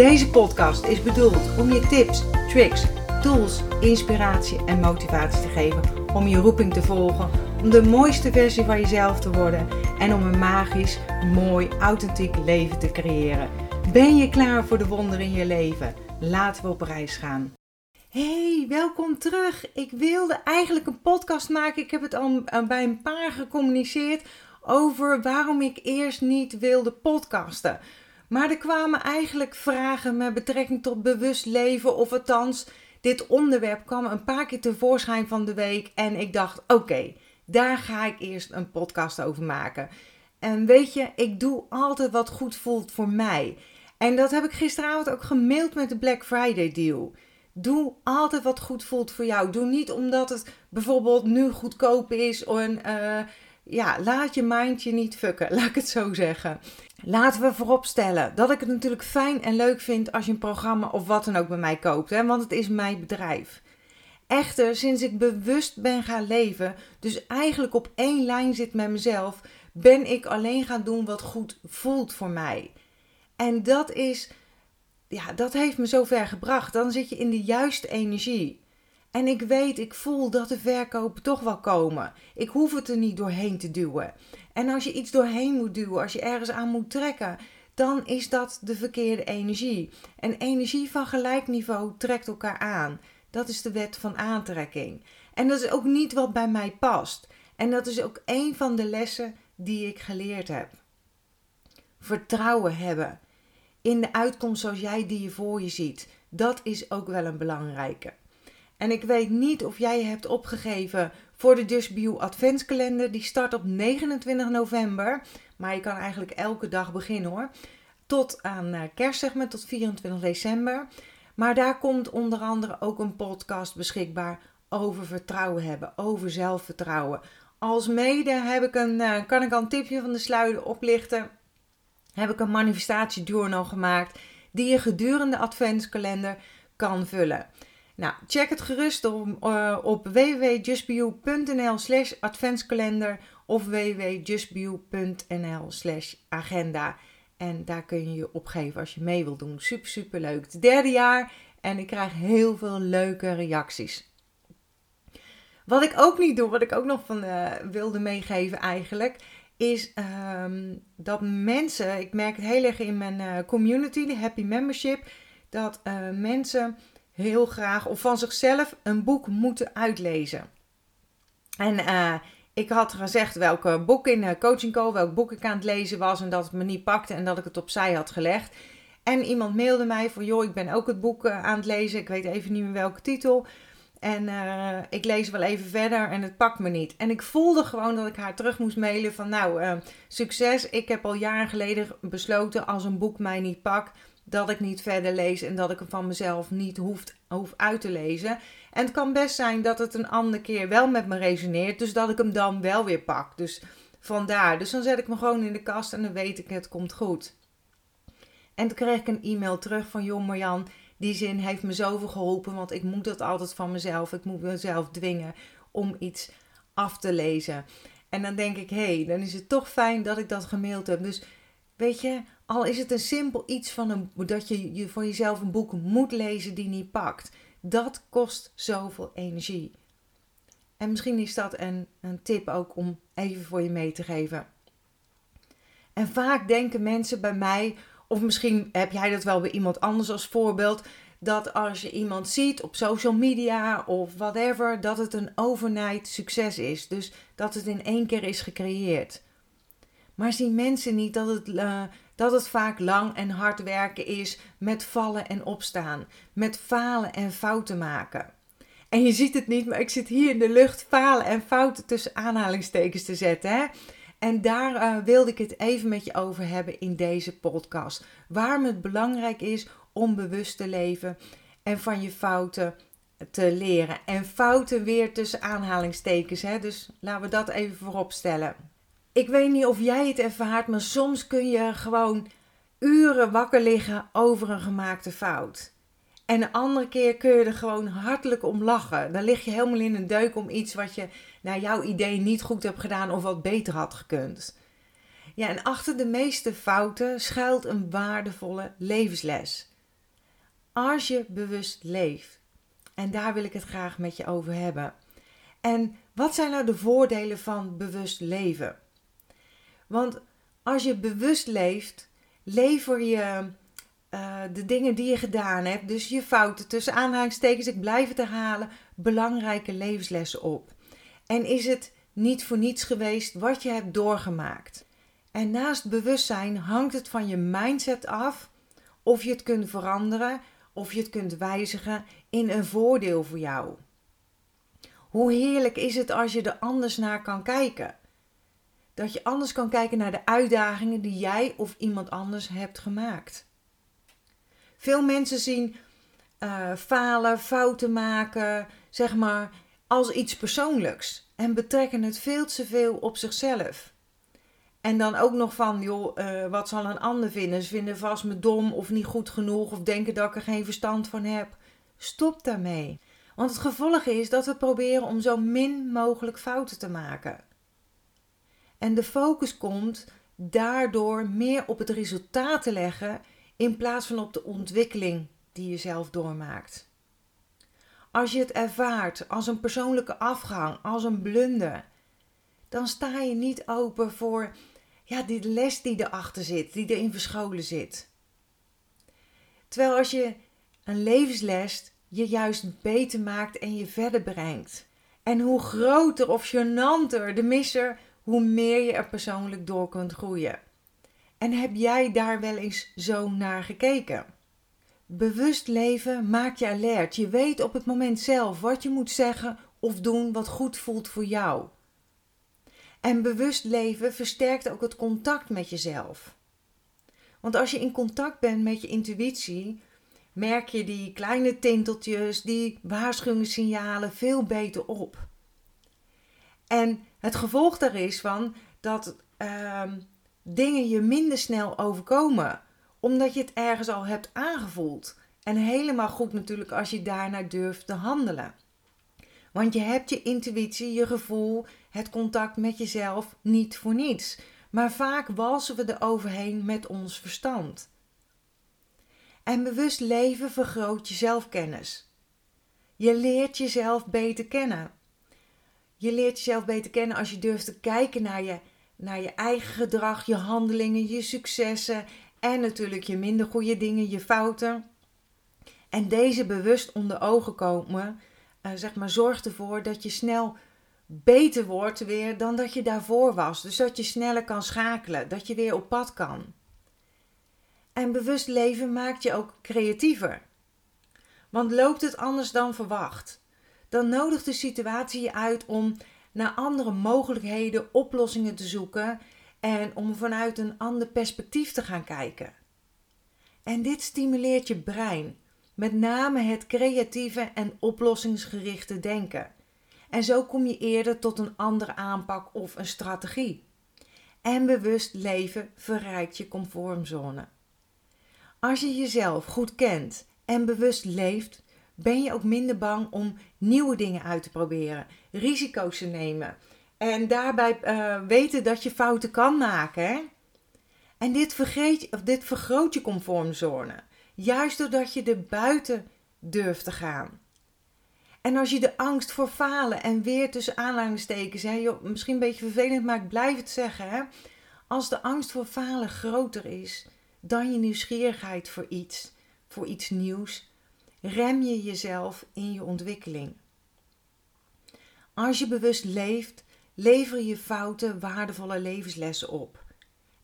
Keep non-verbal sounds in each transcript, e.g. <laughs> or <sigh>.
Deze podcast is bedoeld om je tips, tricks, tools, inspiratie en motivatie te geven om je roeping te volgen, om de mooiste versie van jezelf te worden en om een magisch, mooi, authentiek leven te creëren. Ben je klaar voor de wonderen in je leven? Laten we op reis gaan. Hey, welkom terug. Ik wilde eigenlijk een podcast maken. Ik heb het al bij een paar gecommuniceerd over waarom ik eerst niet wilde podcasten. Maar er kwamen eigenlijk vragen met betrekking tot bewust leven, of althans, dit onderwerp kwam een paar keer tevoorschijn van de week. En ik dacht: oké, daar ga ik eerst een podcast over maken. En weet je, ik doe altijd wat goed voelt voor mij. En dat heb ik gisteravond ook gemaild met de Black Friday deal. Doe altijd wat goed voelt voor jou. Doe niet omdat het bijvoorbeeld nu goedkoop is. En, uh, ja, laat je mindje niet fucken, <laughs> laat ik het zo zeggen. Laten we vooropstellen dat ik het natuurlijk fijn en leuk vind als je een programma of wat dan ook bij mij koopt, hè, want het is mijn bedrijf. Echter, sinds ik bewust ben gaan leven, dus eigenlijk op één lijn zit met mezelf, ben ik alleen gaan doen wat goed voelt voor mij. En dat is, ja, dat heeft me zo ver gebracht. Dan zit je in de juiste energie. En ik weet, ik voel dat de verkopen toch wel komen. Ik hoef het er niet doorheen te duwen. En als je iets doorheen moet duwen, als je ergens aan moet trekken, dan is dat de verkeerde energie. En energie van gelijk niveau trekt elkaar aan. Dat is de wet van aantrekking. En dat is ook niet wat bij mij past. En dat is ook een van de lessen die ik geleerd heb. Vertrouwen hebben in de uitkomst zoals jij die je voor je ziet. Dat is ook wel een belangrijke. En ik weet niet of jij hebt opgegeven voor de Just adventskalender. Die start op 29 november. Maar je kan eigenlijk elke dag beginnen hoor. Tot aan uh, kerst zeg maar, tot 24 december. Maar daar komt onder andere ook een podcast beschikbaar over vertrouwen hebben, over zelfvertrouwen. Als mede heb ik een, uh, kan ik al een tipje van de sluier oplichten. Heb ik een manifestatiejournal gemaakt die je gedurende adventskalender kan vullen. Nou, check het gerust op, uh, op www.justbeyou.nl slash adventskalender of www.justbeyou.nl slash agenda. En daar kun je je opgeven als je mee wilt doen. Super, super leuk. Het derde jaar en ik krijg heel veel leuke reacties. Wat ik ook niet doe, wat ik ook nog van uh, wilde meegeven eigenlijk, is um, dat mensen, ik merk het heel erg in mijn uh, community, de Happy Membership, dat mensen heel graag of van zichzelf een boek moeten uitlezen. En uh, ik had gezegd welke boek in uh, Coaching Call, welk boek ik aan het lezen was en dat het me niet pakte en dat ik het opzij had gelegd. En iemand mailde mij van, joh, ik ben ook het boek uh, aan het lezen, ik weet even niet meer welke titel. En ik lees wel even verder en het pakt me niet. En ik voelde gewoon dat ik haar terug moest mailen van, nou, succes. Ik heb al jaren geleden besloten, als een boek mij niet pakt, dat ik niet verder lees en dat ik hem van mezelf niet hoef, hoef uit te lezen. En het kan best zijn dat het een andere keer wel met me resoneert, dus dat ik hem dan wel weer pak. Dus vandaar. Dus dan zet ik me gewoon in de kast en dan weet ik het komt goed. En toen kreeg ik een e-mail terug van Jon Marjan. Die zin heeft me zoveel geholpen, want ik moet dat altijd van mezelf. Ik moet mezelf dwingen om iets af te lezen. En dan denk ik, hé, hey, dan is het toch fijn dat ik dat gemaild heb. Dus weet je, al is het een simpel iets van een, dat je, voor jezelf een boek moet lezen die niet pakt. Dat kost zoveel energie. En misschien is dat een, een tip ook om even voor je mee te geven. En vaak denken mensen bij mij, of misschien heb jij dat wel bij iemand anders als voorbeeld, dat als je iemand ziet op social media of whatever, dat het een overnight succes is. Dus dat het in één keer is gecreëerd. Maar zien mensen niet dat het, uh, dat het vaak lang en hard werken is met vallen en opstaan, met falen en fouten maken. En je ziet het niet, maar ik zit hier in de lucht falen en fouten tussen aanhalingstekens te zetten. Hè? En daar uh, wilde ik het even met je over hebben in deze podcast. Waarom het belangrijk is om bewust te leven en van je fouten te leren. En fouten weer tussen aanhalingstekens, hè? dus laten we dat even voorop stellen. Ik weet niet of jij het ervaart, maar soms kun je gewoon uren wakker liggen over een gemaakte fout. En een andere keer kun je er gewoon hartelijk om lachen. Dan lig je helemaal in een deuk om iets wat je naar jouw idee niet goed hebt gedaan of wat beter had gekund. Ja, en achter de meeste fouten schuilt een waardevolle levensles. Als je bewust leeft. En daar wil ik het graag met je over hebben. En wat zijn nou de voordelen van bewust leven? Want als je bewust leeft, lever je uh, de dingen die je gedaan hebt, dus je fouten tussen aanhalingstekens, ik blijf het herhalen, belangrijke levenslessen op. En is het niet voor niets geweest wat je hebt doorgemaakt? En naast bewustzijn hangt het van je mindset af of je het kunt veranderen, of je het kunt wijzigen in een voordeel voor jou. Hoe heerlijk is het als je er anders naar kan kijken? Dat je anders kan kijken naar de uitdagingen die jij of iemand anders hebt gemaakt. Veel mensen zien uh, falen, fouten maken, zeg maar, als iets persoonlijks. En betrekken het veel te veel op zichzelf. En dan ook nog van, joh, uh, wat zal een ander vinden? Ze vinden vast me dom of niet goed genoeg of denken dat ik er geen verstand van heb. Stop daarmee. Want het gevolg is dat we proberen om zo min mogelijk fouten te maken. En de focus komt daardoor meer op het resultaat te leggen in plaats van op de ontwikkeling die je zelf doormaakt. Als je het ervaart als een persoonlijke afgang, als een blunder, dan sta je niet open voor ja, die les die erachter zit, die erin verscholen zit. Terwijl als je een levensles je juist beter maakt en je verder brengt. En hoe groter of gênanter de misser, hoe meer je er persoonlijk door kunt groeien. En heb jij daar wel eens zo naar gekeken? Bewust leven maakt je alert. Je weet op het moment zelf wat je moet zeggen of doen wat goed voelt voor jou. En bewust leven versterkt ook het contact met jezelf. Want als je in contact bent met je intuïtie, merk je die kleine tinteltjes, die waarschuwingssignalen veel beter op. En het gevolg daar is van dat uh, dingen je minder snel overkomen, omdat je het ergens al hebt aangevoeld. En helemaal goed natuurlijk als je daarna durft te handelen. Want je hebt je intuïtie, je gevoel, het contact met jezelf niet voor niets. Maar vaak walsen we er overheen met ons verstand. En bewust leven vergroot je zelfkennis. Je leert jezelf beter kennen. Je leert jezelf beter kennen als je durft te kijken naar je naar je eigen gedrag, je handelingen, je successen en natuurlijk je minder goede dingen, je fouten. En deze bewust onder ogen komen, uh, zeg maar, zorgt ervoor dat je snel beter wordt weer dan dat je daarvoor was. Dus dat je sneller kan schakelen, dat je weer op pad kan. En bewust leven maakt je ook creatiever. Want loopt het anders dan verwacht, dan nodigt de situatie je uit om naar andere mogelijkheden, oplossingen te zoeken en om vanuit een ander perspectief te gaan kijken. En dit stimuleert je brein, met name het creatieve en oplossingsgerichte denken. En zo kom je eerder tot een andere aanpak of een strategie. En bewust leven verrijkt je comfortzone. Als je jezelf goed kent en bewust leeft, ben je ook minder bang om nieuwe dingen uit te proberen, risico's te nemen en daarbij uh, weten dat je fouten kan maken. En dit, vergeet, of dit vergroot je conformzone, juist doordat je er buiten durft te gaan. En als je de angst voor falen en weer tussen aanhalingstekens, hè, joh, misschien een beetje vervelend, maar ik blijf het zeggen. Hè, als de angst voor falen groter is dan je nieuwsgierigheid voor iets, voor iets nieuws, rem je jezelf in je ontwikkeling. Als je bewust leeft, lever je fouten waardevolle levenslessen op.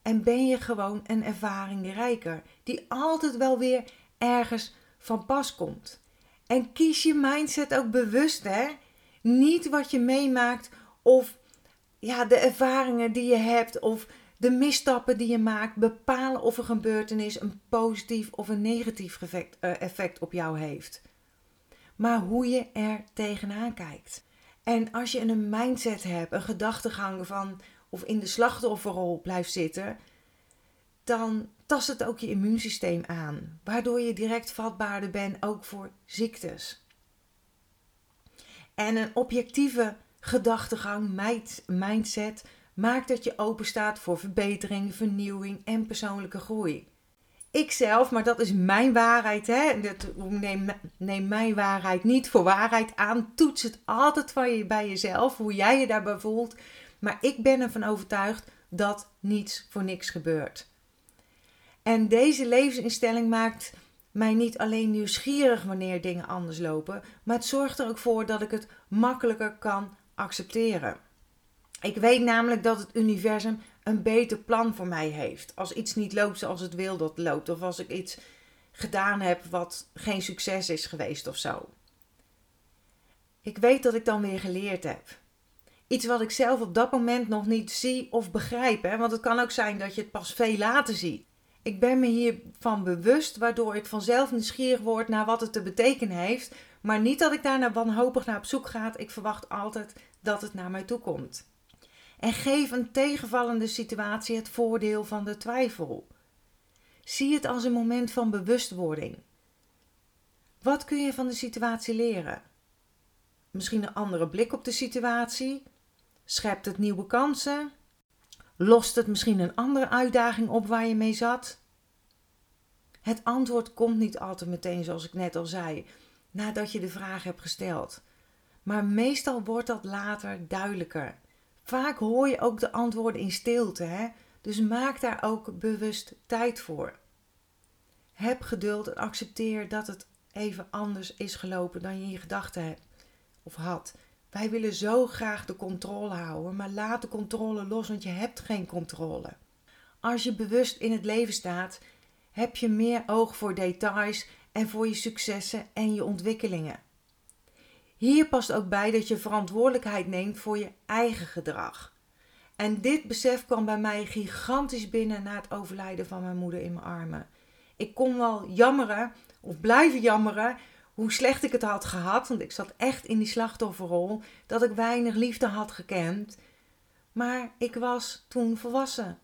En ben je gewoon een ervaring rijker, die altijd wel weer ergens van pas komt. En kies je mindset ook bewust, hè? Niet wat je meemaakt of ja, de ervaringen die je hebt of De misstappen die je maakt bepalen of een gebeurtenis een positief of een negatief effect, uh, effect op jou heeft. Maar hoe je er tegenaan kijkt. En als je een mindset hebt, een gedachtegang van of in de slachtofferrol blijft zitten, dan tast het ook je immuunsysteem aan, waardoor je direct vatbaarder bent ook voor ziektes. En een objectieve gedachtegang, mindset, maakt dat je open staat voor verbetering, vernieuwing en persoonlijke groei. Ikzelf, maar dat is mijn waarheid, hè? neem, neem mijn waarheid niet voor waarheid aan. Toets het altijd van je, bij jezelf, hoe jij je daarbij voelt. Maar ik ben ervan overtuigd dat niets voor niks gebeurt. En deze levensinstelling maakt mij niet alleen nieuwsgierig wanneer dingen anders lopen, maar het zorgt er ook voor dat ik het makkelijker kan accepteren. Ik weet namelijk dat het universum een beter plan voor mij heeft. Als iets niet loopt zoals het wil dat loopt, of als ik iets gedaan heb wat geen succes is geweest of zo. Ik weet dat ik dan weer geleerd heb. Iets wat ik zelf op dat moment nog niet zie of begrijp. Hè? Want het kan ook zijn dat je het pas veel later ziet. Ik ben me hiervan bewust, waardoor ik vanzelf nieuwsgierig word naar wat het te betekenen heeft. Maar niet dat ik daar naar wanhopig naar op zoek ga. Ik verwacht altijd dat het naar mij toe komt. En geef een tegenvallende situatie het voordeel van de twijfel. Zie het als een moment van bewustwording. Wat kun je van de situatie leren? Misschien een andere blik op de situatie? Schept het nieuwe kansen? Lost het misschien een andere uitdaging op waar je mee zat? Het antwoord komt niet altijd meteen, zoals ik net al zei, nadat je de vraag hebt gesteld. Maar meestal wordt dat later duidelijker. Vaak hoor je ook de antwoorden in stilte, hè? dus maak daar ook bewust tijd voor. Heb geduld en accepteer dat het even anders is gelopen dan je in je gedachten hebt of had. Wij willen zo graag de controle houden, maar laat de controle los, want je hebt geen controle. Als je bewust in het leven staat, heb je meer oog voor details en voor je successen en je ontwikkelingen. Hier past ook bij dat je verantwoordelijkheid neemt voor je eigen gedrag. En dit besef kwam bij mij gigantisch binnen na het overlijden van mijn moeder in mijn armen. Ik kon wel jammeren, of blijven jammeren, hoe slecht ik het had gehad. Want ik zat echt in die slachtofferrol. Dat ik weinig liefde had gekend. Maar ik was toen volwassen.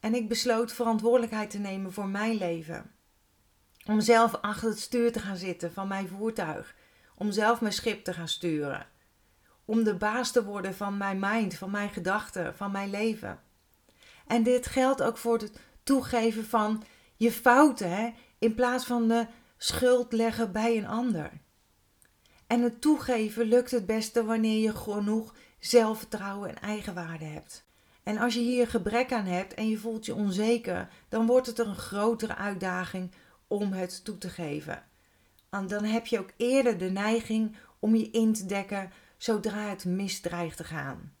En ik besloot verantwoordelijkheid te nemen voor mijn leven. Om zelf achter het stuur te gaan zitten van mijn voertuig. Om zelf mijn schip te gaan sturen. Om de baas te worden van mijn mind, van mijn gedachten, van mijn leven. En dit geldt ook voor het toegeven van je fouten. Hè? In plaats van de schuld leggen bij een ander. En het toegeven lukt het beste wanneer je genoeg zelfvertrouwen en eigenwaarde hebt. En als je hier gebrek aan hebt en je voelt je onzeker, dan wordt het een grotere uitdaging om het toe te geven. Dan heb je ook eerder de neiging om je in te dekken zodra het mis dreigt te gaan.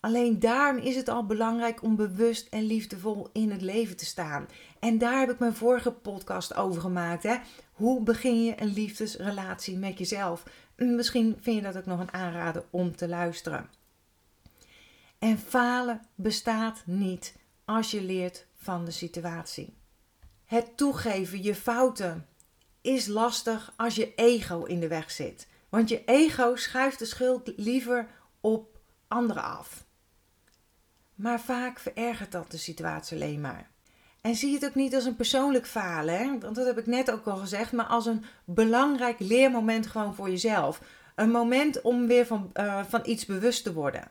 Alleen daarom is het al belangrijk om bewust en liefdevol in het leven te staan. En daar heb ik mijn vorige podcast over gemaakt. Hè? Hoe begin je een liefdesrelatie met jezelf? Misschien vind je dat ook nog een aanrader om te luisteren. En falen bestaat niet als je leert van de situatie. Het toegeven, je fouten, is lastig als je ego in de weg zit. Want je ego schuift de schuld liever op anderen af. Maar vaak verergert dat de situatie alleen maar. En zie het ook niet als een persoonlijk falen, want dat heb ik net ook al gezegd, maar als een belangrijk leermoment gewoon voor jezelf. Een moment om weer van, uh, van iets bewust te worden.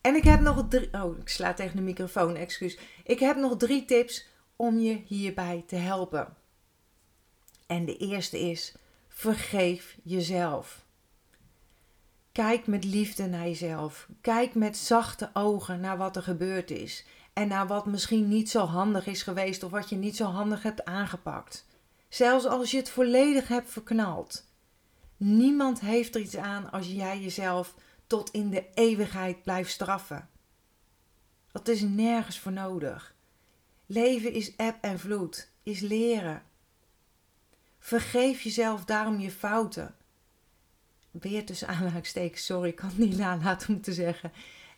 En ik heb nog drie. Oh, ik sla tegen de microfoon, excuus. Ik heb nog drie tips om je hierbij te helpen. En de eerste is: vergeef jezelf. Kijk met liefde naar jezelf. Kijk met zachte ogen naar wat er gebeurd is. En naar wat misschien niet zo handig is geweest of wat je niet zo handig hebt aangepakt. Zelfs als je het volledig hebt verknald. Niemand heeft er iets aan als jij jezelf tot in de eeuwigheid blijft straffen. Dat is nergens voor nodig. Leven is eb en vloed, is leren. Vergeef jezelf daarom je fouten weer tussen aanhalingstekens, sorry, ik kan het niet nalaten om te zeggen.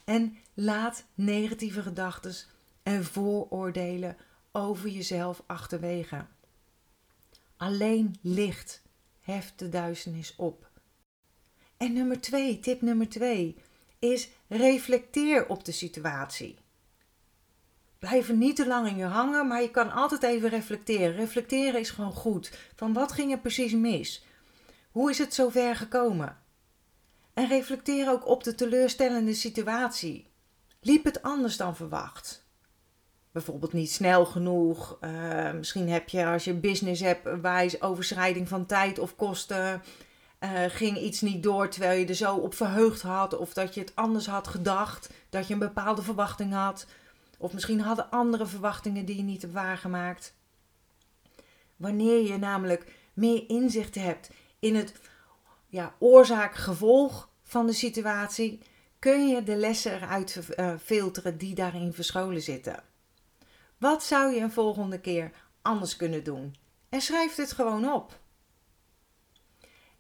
En laat negatieve gedachten en vooroordelen over jezelf achterwege. Alleen licht heft de duisternis op. En nummer twee, tip nummer twee, is reflecteer op de situatie. Blijf er niet te lang in je hangen, maar je kan altijd even reflecteren. Reflecteren is gewoon goed. Van wat ging er precies mis? Hoe is het zover gekomen? En reflecteer ook op de teleurstellende situatie. Liep het anders dan verwacht? Bijvoorbeeld niet snel genoeg. Uh, misschien heb je als je business hebt wijs overschrijding van tijd of kosten. Uh, ging iets niet door terwijl je er zo op verheugd had. Of dat je het anders had gedacht. Dat je een bepaalde verwachting had. Of misschien hadden andere verwachtingen die je niet hebt waargemaakt. Wanneer je namelijk meer inzicht hebt in het ja, oorzaak-gevolg van de situatie, kun je de lessen eruit uh, filteren die daarin verscholen zitten. Wat zou je een volgende keer anders kunnen doen? En schrijf dit gewoon op.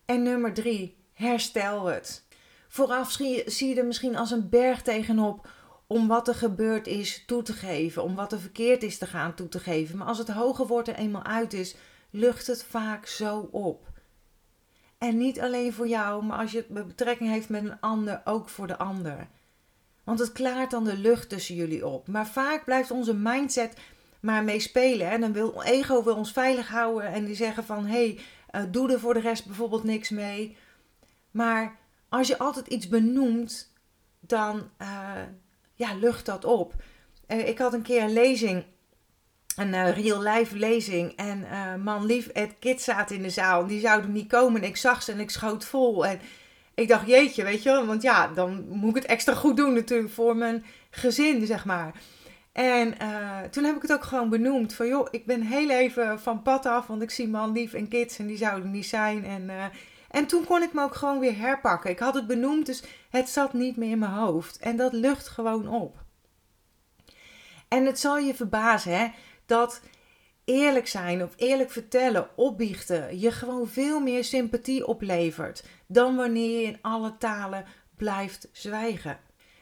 En nummer drie, herstel het. Vooraf zie je er misschien als een berg tegenop om wat er gebeurd is toe te geven, om wat er verkeerd is te gaan toe te geven. Maar als het hoge woord er eenmaal uit is, lucht het vaak zo op. En niet alleen voor jou, maar als je het betrekking heeft met een ander, ook voor de ander. Want het klaart dan de lucht tussen jullie op. Maar vaak blijft onze mindset maar mee spelen. En dan wil ego wil ons veilig houden en die zeggen van hé, hey, uh, doe er voor de rest bijvoorbeeld niks mee. Maar als je altijd iets benoemt, dan uh, ja, lucht dat op. Uh, ik had een keer een lezing een uh, real life lezing. En uh, man lief, het kids zaten in de zaal. En die zouden niet komen. En ik zag ze en ik schoot vol. En ik dacht, jeetje, weet je wel. Want ja, dan moet ik het extra goed doen natuurlijk voor mijn gezin, zeg maar. En toen heb ik het ook gewoon benoemd. Van joh, ik ben heel even van pad af. Want ik zie man lief en kids en die zouden niet zijn. En, en toen kon ik me ook gewoon weer herpakken. Ik had het benoemd, dus het zat niet meer in mijn hoofd. En dat lucht gewoon op. En het zal je verbazen, hè dat eerlijk zijn of eerlijk vertellen, opbiechten, je gewoon veel meer sympathie oplevert dan wanneer je in alle talen blijft zwijgen.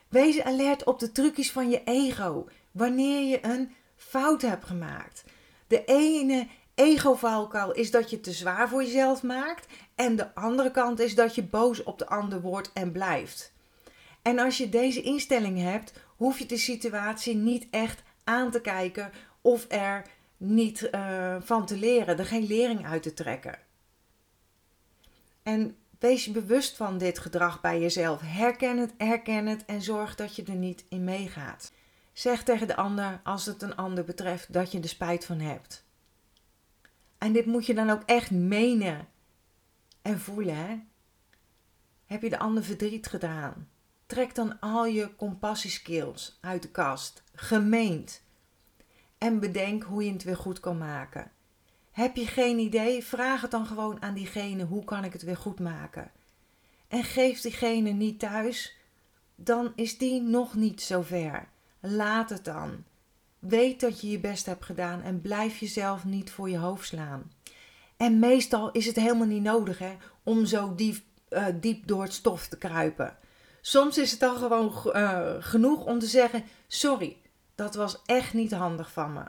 Wees alert op de trucjes van je ego wanneer je een fout hebt gemaakt. De ene ego-valkuil is dat je te zwaar voor jezelf maakt en de andere kant is dat je boos op de ander wordt en blijft. En als je deze instelling hebt, hoef je de situatie niet echt aan te kijken of er niet uh, van te leren, er geen lering uit te trekken. En wees je bewust van dit gedrag bij jezelf. Herken het, herken het en zorg dat je er niet in meegaat. Zeg tegen de ander, als het een ander betreft, dat je er spijt van hebt. En dit moet je dan ook echt menen en voelen. Hè? Heb je de ander verdriet gedaan? Trek dan al je compassieskills uit de kast. Gemeend. En bedenk hoe je het weer goed kan maken. Heb je geen idee? Vraag het dan gewoon aan diegene: hoe kan ik het weer goed maken? En geef diegene niet thuis, dan is die nog niet zo ver. Laat het dan. Weet dat je je best hebt gedaan en blijf jezelf niet voor je hoofd slaan. En meestal is het helemaal niet nodig hè, om zo diep, uh, diep door het stof te kruipen. Soms is het dan gewoon uh, genoeg om te zeggen: Sorry, dat was echt niet handig van me.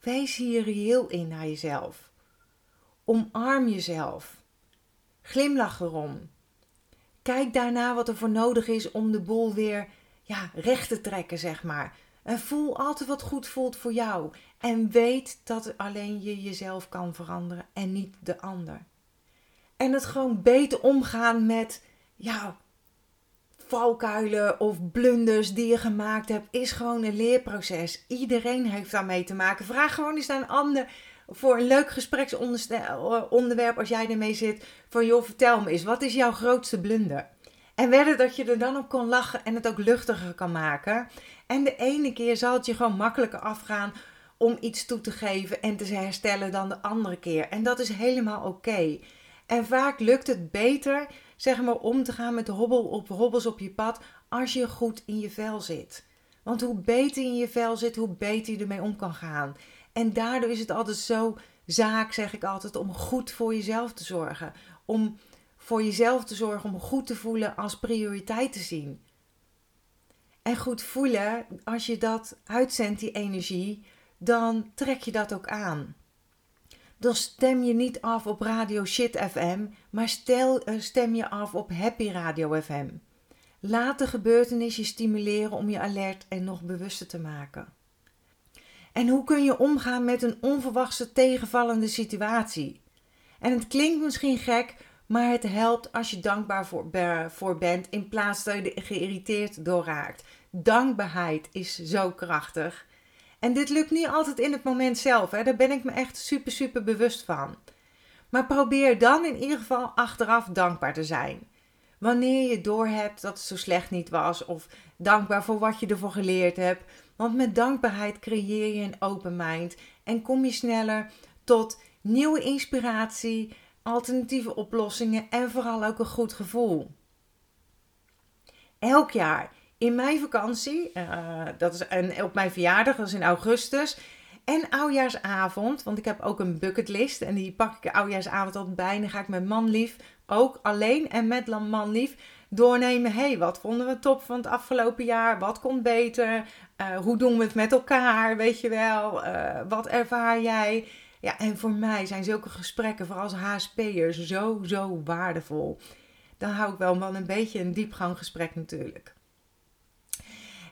Wees hier reëel in naar jezelf. Omarm jezelf. Glimlach erom. Kijk daarna wat er voor nodig is om de boel weer ja, recht te trekken, zeg maar. En voel altijd wat goed voelt voor jou. En weet dat alleen je jezelf kan veranderen en niet de ander. En het gewoon beter omgaan met ja, valkuilen of blunders die je gemaakt hebt, is gewoon een leerproces. Iedereen heeft daarmee te maken. Vraag gewoon eens aan een ander voor een leuk gespreksonderwerp als jij ermee zit. Van joh, vertel me eens, wat is jouw grootste blunder? En wedden dat je er dan op kon lachen en het ook luchtiger kan maken. En de ene keer zal het je gewoon makkelijker afgaan om iets toe te geven en te herstellen dan de andere keer. En dat is helemaal oké. En vaak lukt het beter zeg maar, om te gaan met hobbel op hobbels op je pad als je goed in je vel zit. Want hoe beter in je vel zit, hoe beter je ermee om kan gaan. En daardoor is het altijd zo zaak, zeg ik altijd, om goed voor jezelf te zorgen. Om voor jezelf te zorgen, om goed te voelen als prioriteit te zien. en goed voelen, als je dat uitzendt, die energie, dan trek je dat ook aan. Dan stem je niet af op Radio Shit FM, maar stel, eh, stem je af op Happy Radio FM. Laat de gebeurtenis je stimuleren om je alert en nog bewuster te maken. En hoe kun je omgaan met een onverwachte tegenvallende situatie? En het klinkt misschien gek, maar het helpt als je dankbaar voor, voor bent in plaats dat je er geïrriteerd door raakt. Dankbaarheid is zo krachtig. En dit lukt niet altijd in het moment zelf, hè? daar ben ik me echt super, super bewust van. Maar probeer dan in ieder geval achteraf dankbaar te zijn. Wanneer je doorhebt dat het zo slecht niet was, of dankbaar voor wat je ervoor geleerd hebt. Want met dankbaarheid creëer je een open mind en kom je sneller tot nieuwe inspiratie, alternatieve oplossingen en vooral ook een goed gevoel. Elk jaar in mijn vakantie, uh, dat is en op mijn verjaardag, dat is in augustus, en oudjaarsavond, want ik heb ook een bucketlist en die pak ik oudjaarsavond altijd bij. En dan ga ik met manlief, ook alleen en met manlief, doornemen. hey, wat vonden we top van het afgelopen jaar? Wat komt beter? Uh, hoe doen we het met elkaar? Weet je wel? Uh, wat ervaar jij? Ja, en voor mij zijn zulke gesprekken, vooral als HSP'ers, zo, zo waardevol. Dan hou ik wel van een beetje een diepganggesprek natuurlijk.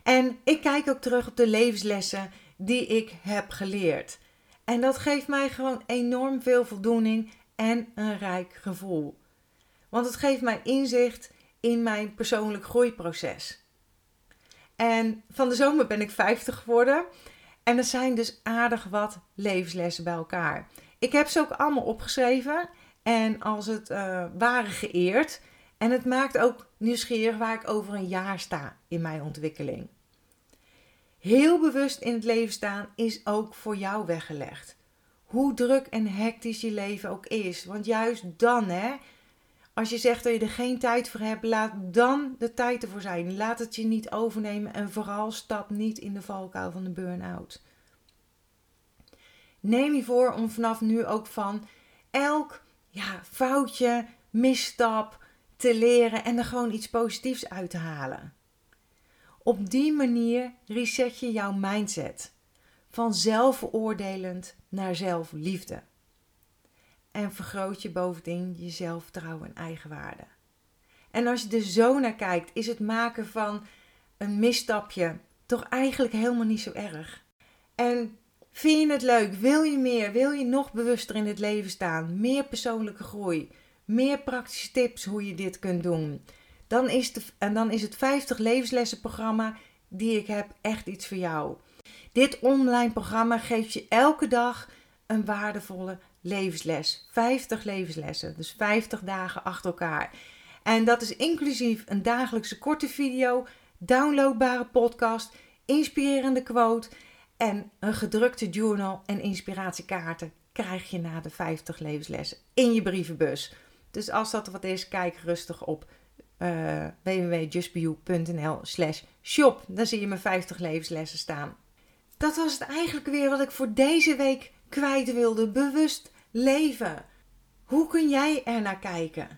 En ik kijk ook terug op de levenslessen die ik heb geleerd. En dat geeft mij gewoon enorm veel voldoening en een rijk gevoel. Want het geeft mij inzicht in mijn persoonlijk groeiproces. En van de zomer ben ik 50 geworden. En er zijn dus aardig wat levenslessen bij elkaar. Ik heb ze ook allemaal opgeschreven en als het uh, ware geëerd. En het maakt ook nieuwsgierig waar ik over een jaar sta in mijn ontwikkeling. Heel bewust in het leven staan is ook voor jou weggelegd. Hoe druk en hectisch je leven ook is. Want juist dan, hè, als je zegt dat je er geen tijd voor hebt, laat dan de tijd ervoor zijn. Laat het je niet overnemen en vooral stap niet in de valkuil van de burn-out. Neem je voor om vanaf nu ook van elk ja, foutje, misstap te leren en er gewoon iets positiefs uit te halen. Op die manier reset je jouw mindset van zelfveroordelend naar zelfliefde. En vergroot je bovendien je zelfvertrouwen en eigenwaarde. En als je er zo naar kijkt, is het maken van een misstapje toch eigenlijk helemaal niet zo erg. En vind je het leuk? Wil je meer? Wil je nog bewuster in het leven staan? Meer persoonlijke groei? Meer praktische tips hoe je dit kunt doen? Dan is, de, en dan is het 50 levenslessen programma die ik heb echt iets voor jou. Dit online programma geeft je elke dag een waardevolle levensles. 50 levenslessen, dus 50 dagen achter elkaar. En dat is inclusief een dagelijkse korte video, downloadbare podcast, inspirerende quote en een gedrukte journal en inspiratiekaarten krijg je na de 50 levenslessen in je brievenbus. Dus als dat wat is, kijk rustig op uh, www.justbeyou.nl slash shop. Daar zie je mijn 50 levenslessen staan. Dat was het eigenlijk weer wat ik voor deze week kwijt wilde. Bewust leven. Hoe kun jij er naar kijken?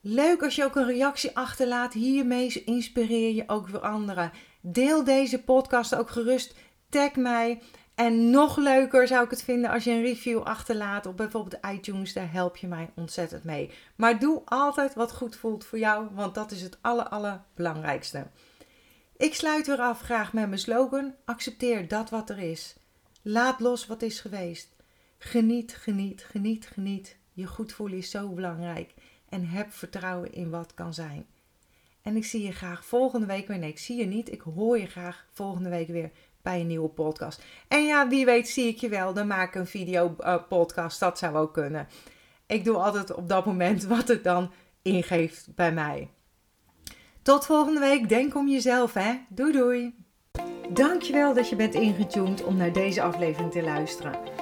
Leuk als je ook een reactie achterlaat. Hiermee inspireer je ook weer anderen. Deel deze podcast ook gerust. Tag mij. En nog leuker zou ik het vinden als je een review achterlaat op bijvoorbeeld iTunes. Daar help je mij ontzettend mee. Maar doe altijd wat goed voelt voor jou, want dat is het aller, allerbelangrijkste. Ik sluit weer af graag met mijn slogan: accepteer dat wat er is. Laat los wat is geweest. Geniet, geniet, geniet, geniet. Je goed voelen is zo belangrijk. En heb vertrouwen in wat kan zijn. En ik zie je graag volgende week weer. Nee, ik zie je niet. Ik hoor je graag volgende week weer bij een nieuwe podcast. En ja, wie weet zie ik je wel. Dan maak ik een video uh, podcast. Dat zou ook kunnen. Ik doe altijd op dat moment wat het dan ingeeft bij mij. Tot volgende week. Denk om jezelf, hè. Doei doei. Dankjewel dat je bent ingetuned om naar deze aflevering te luisteren.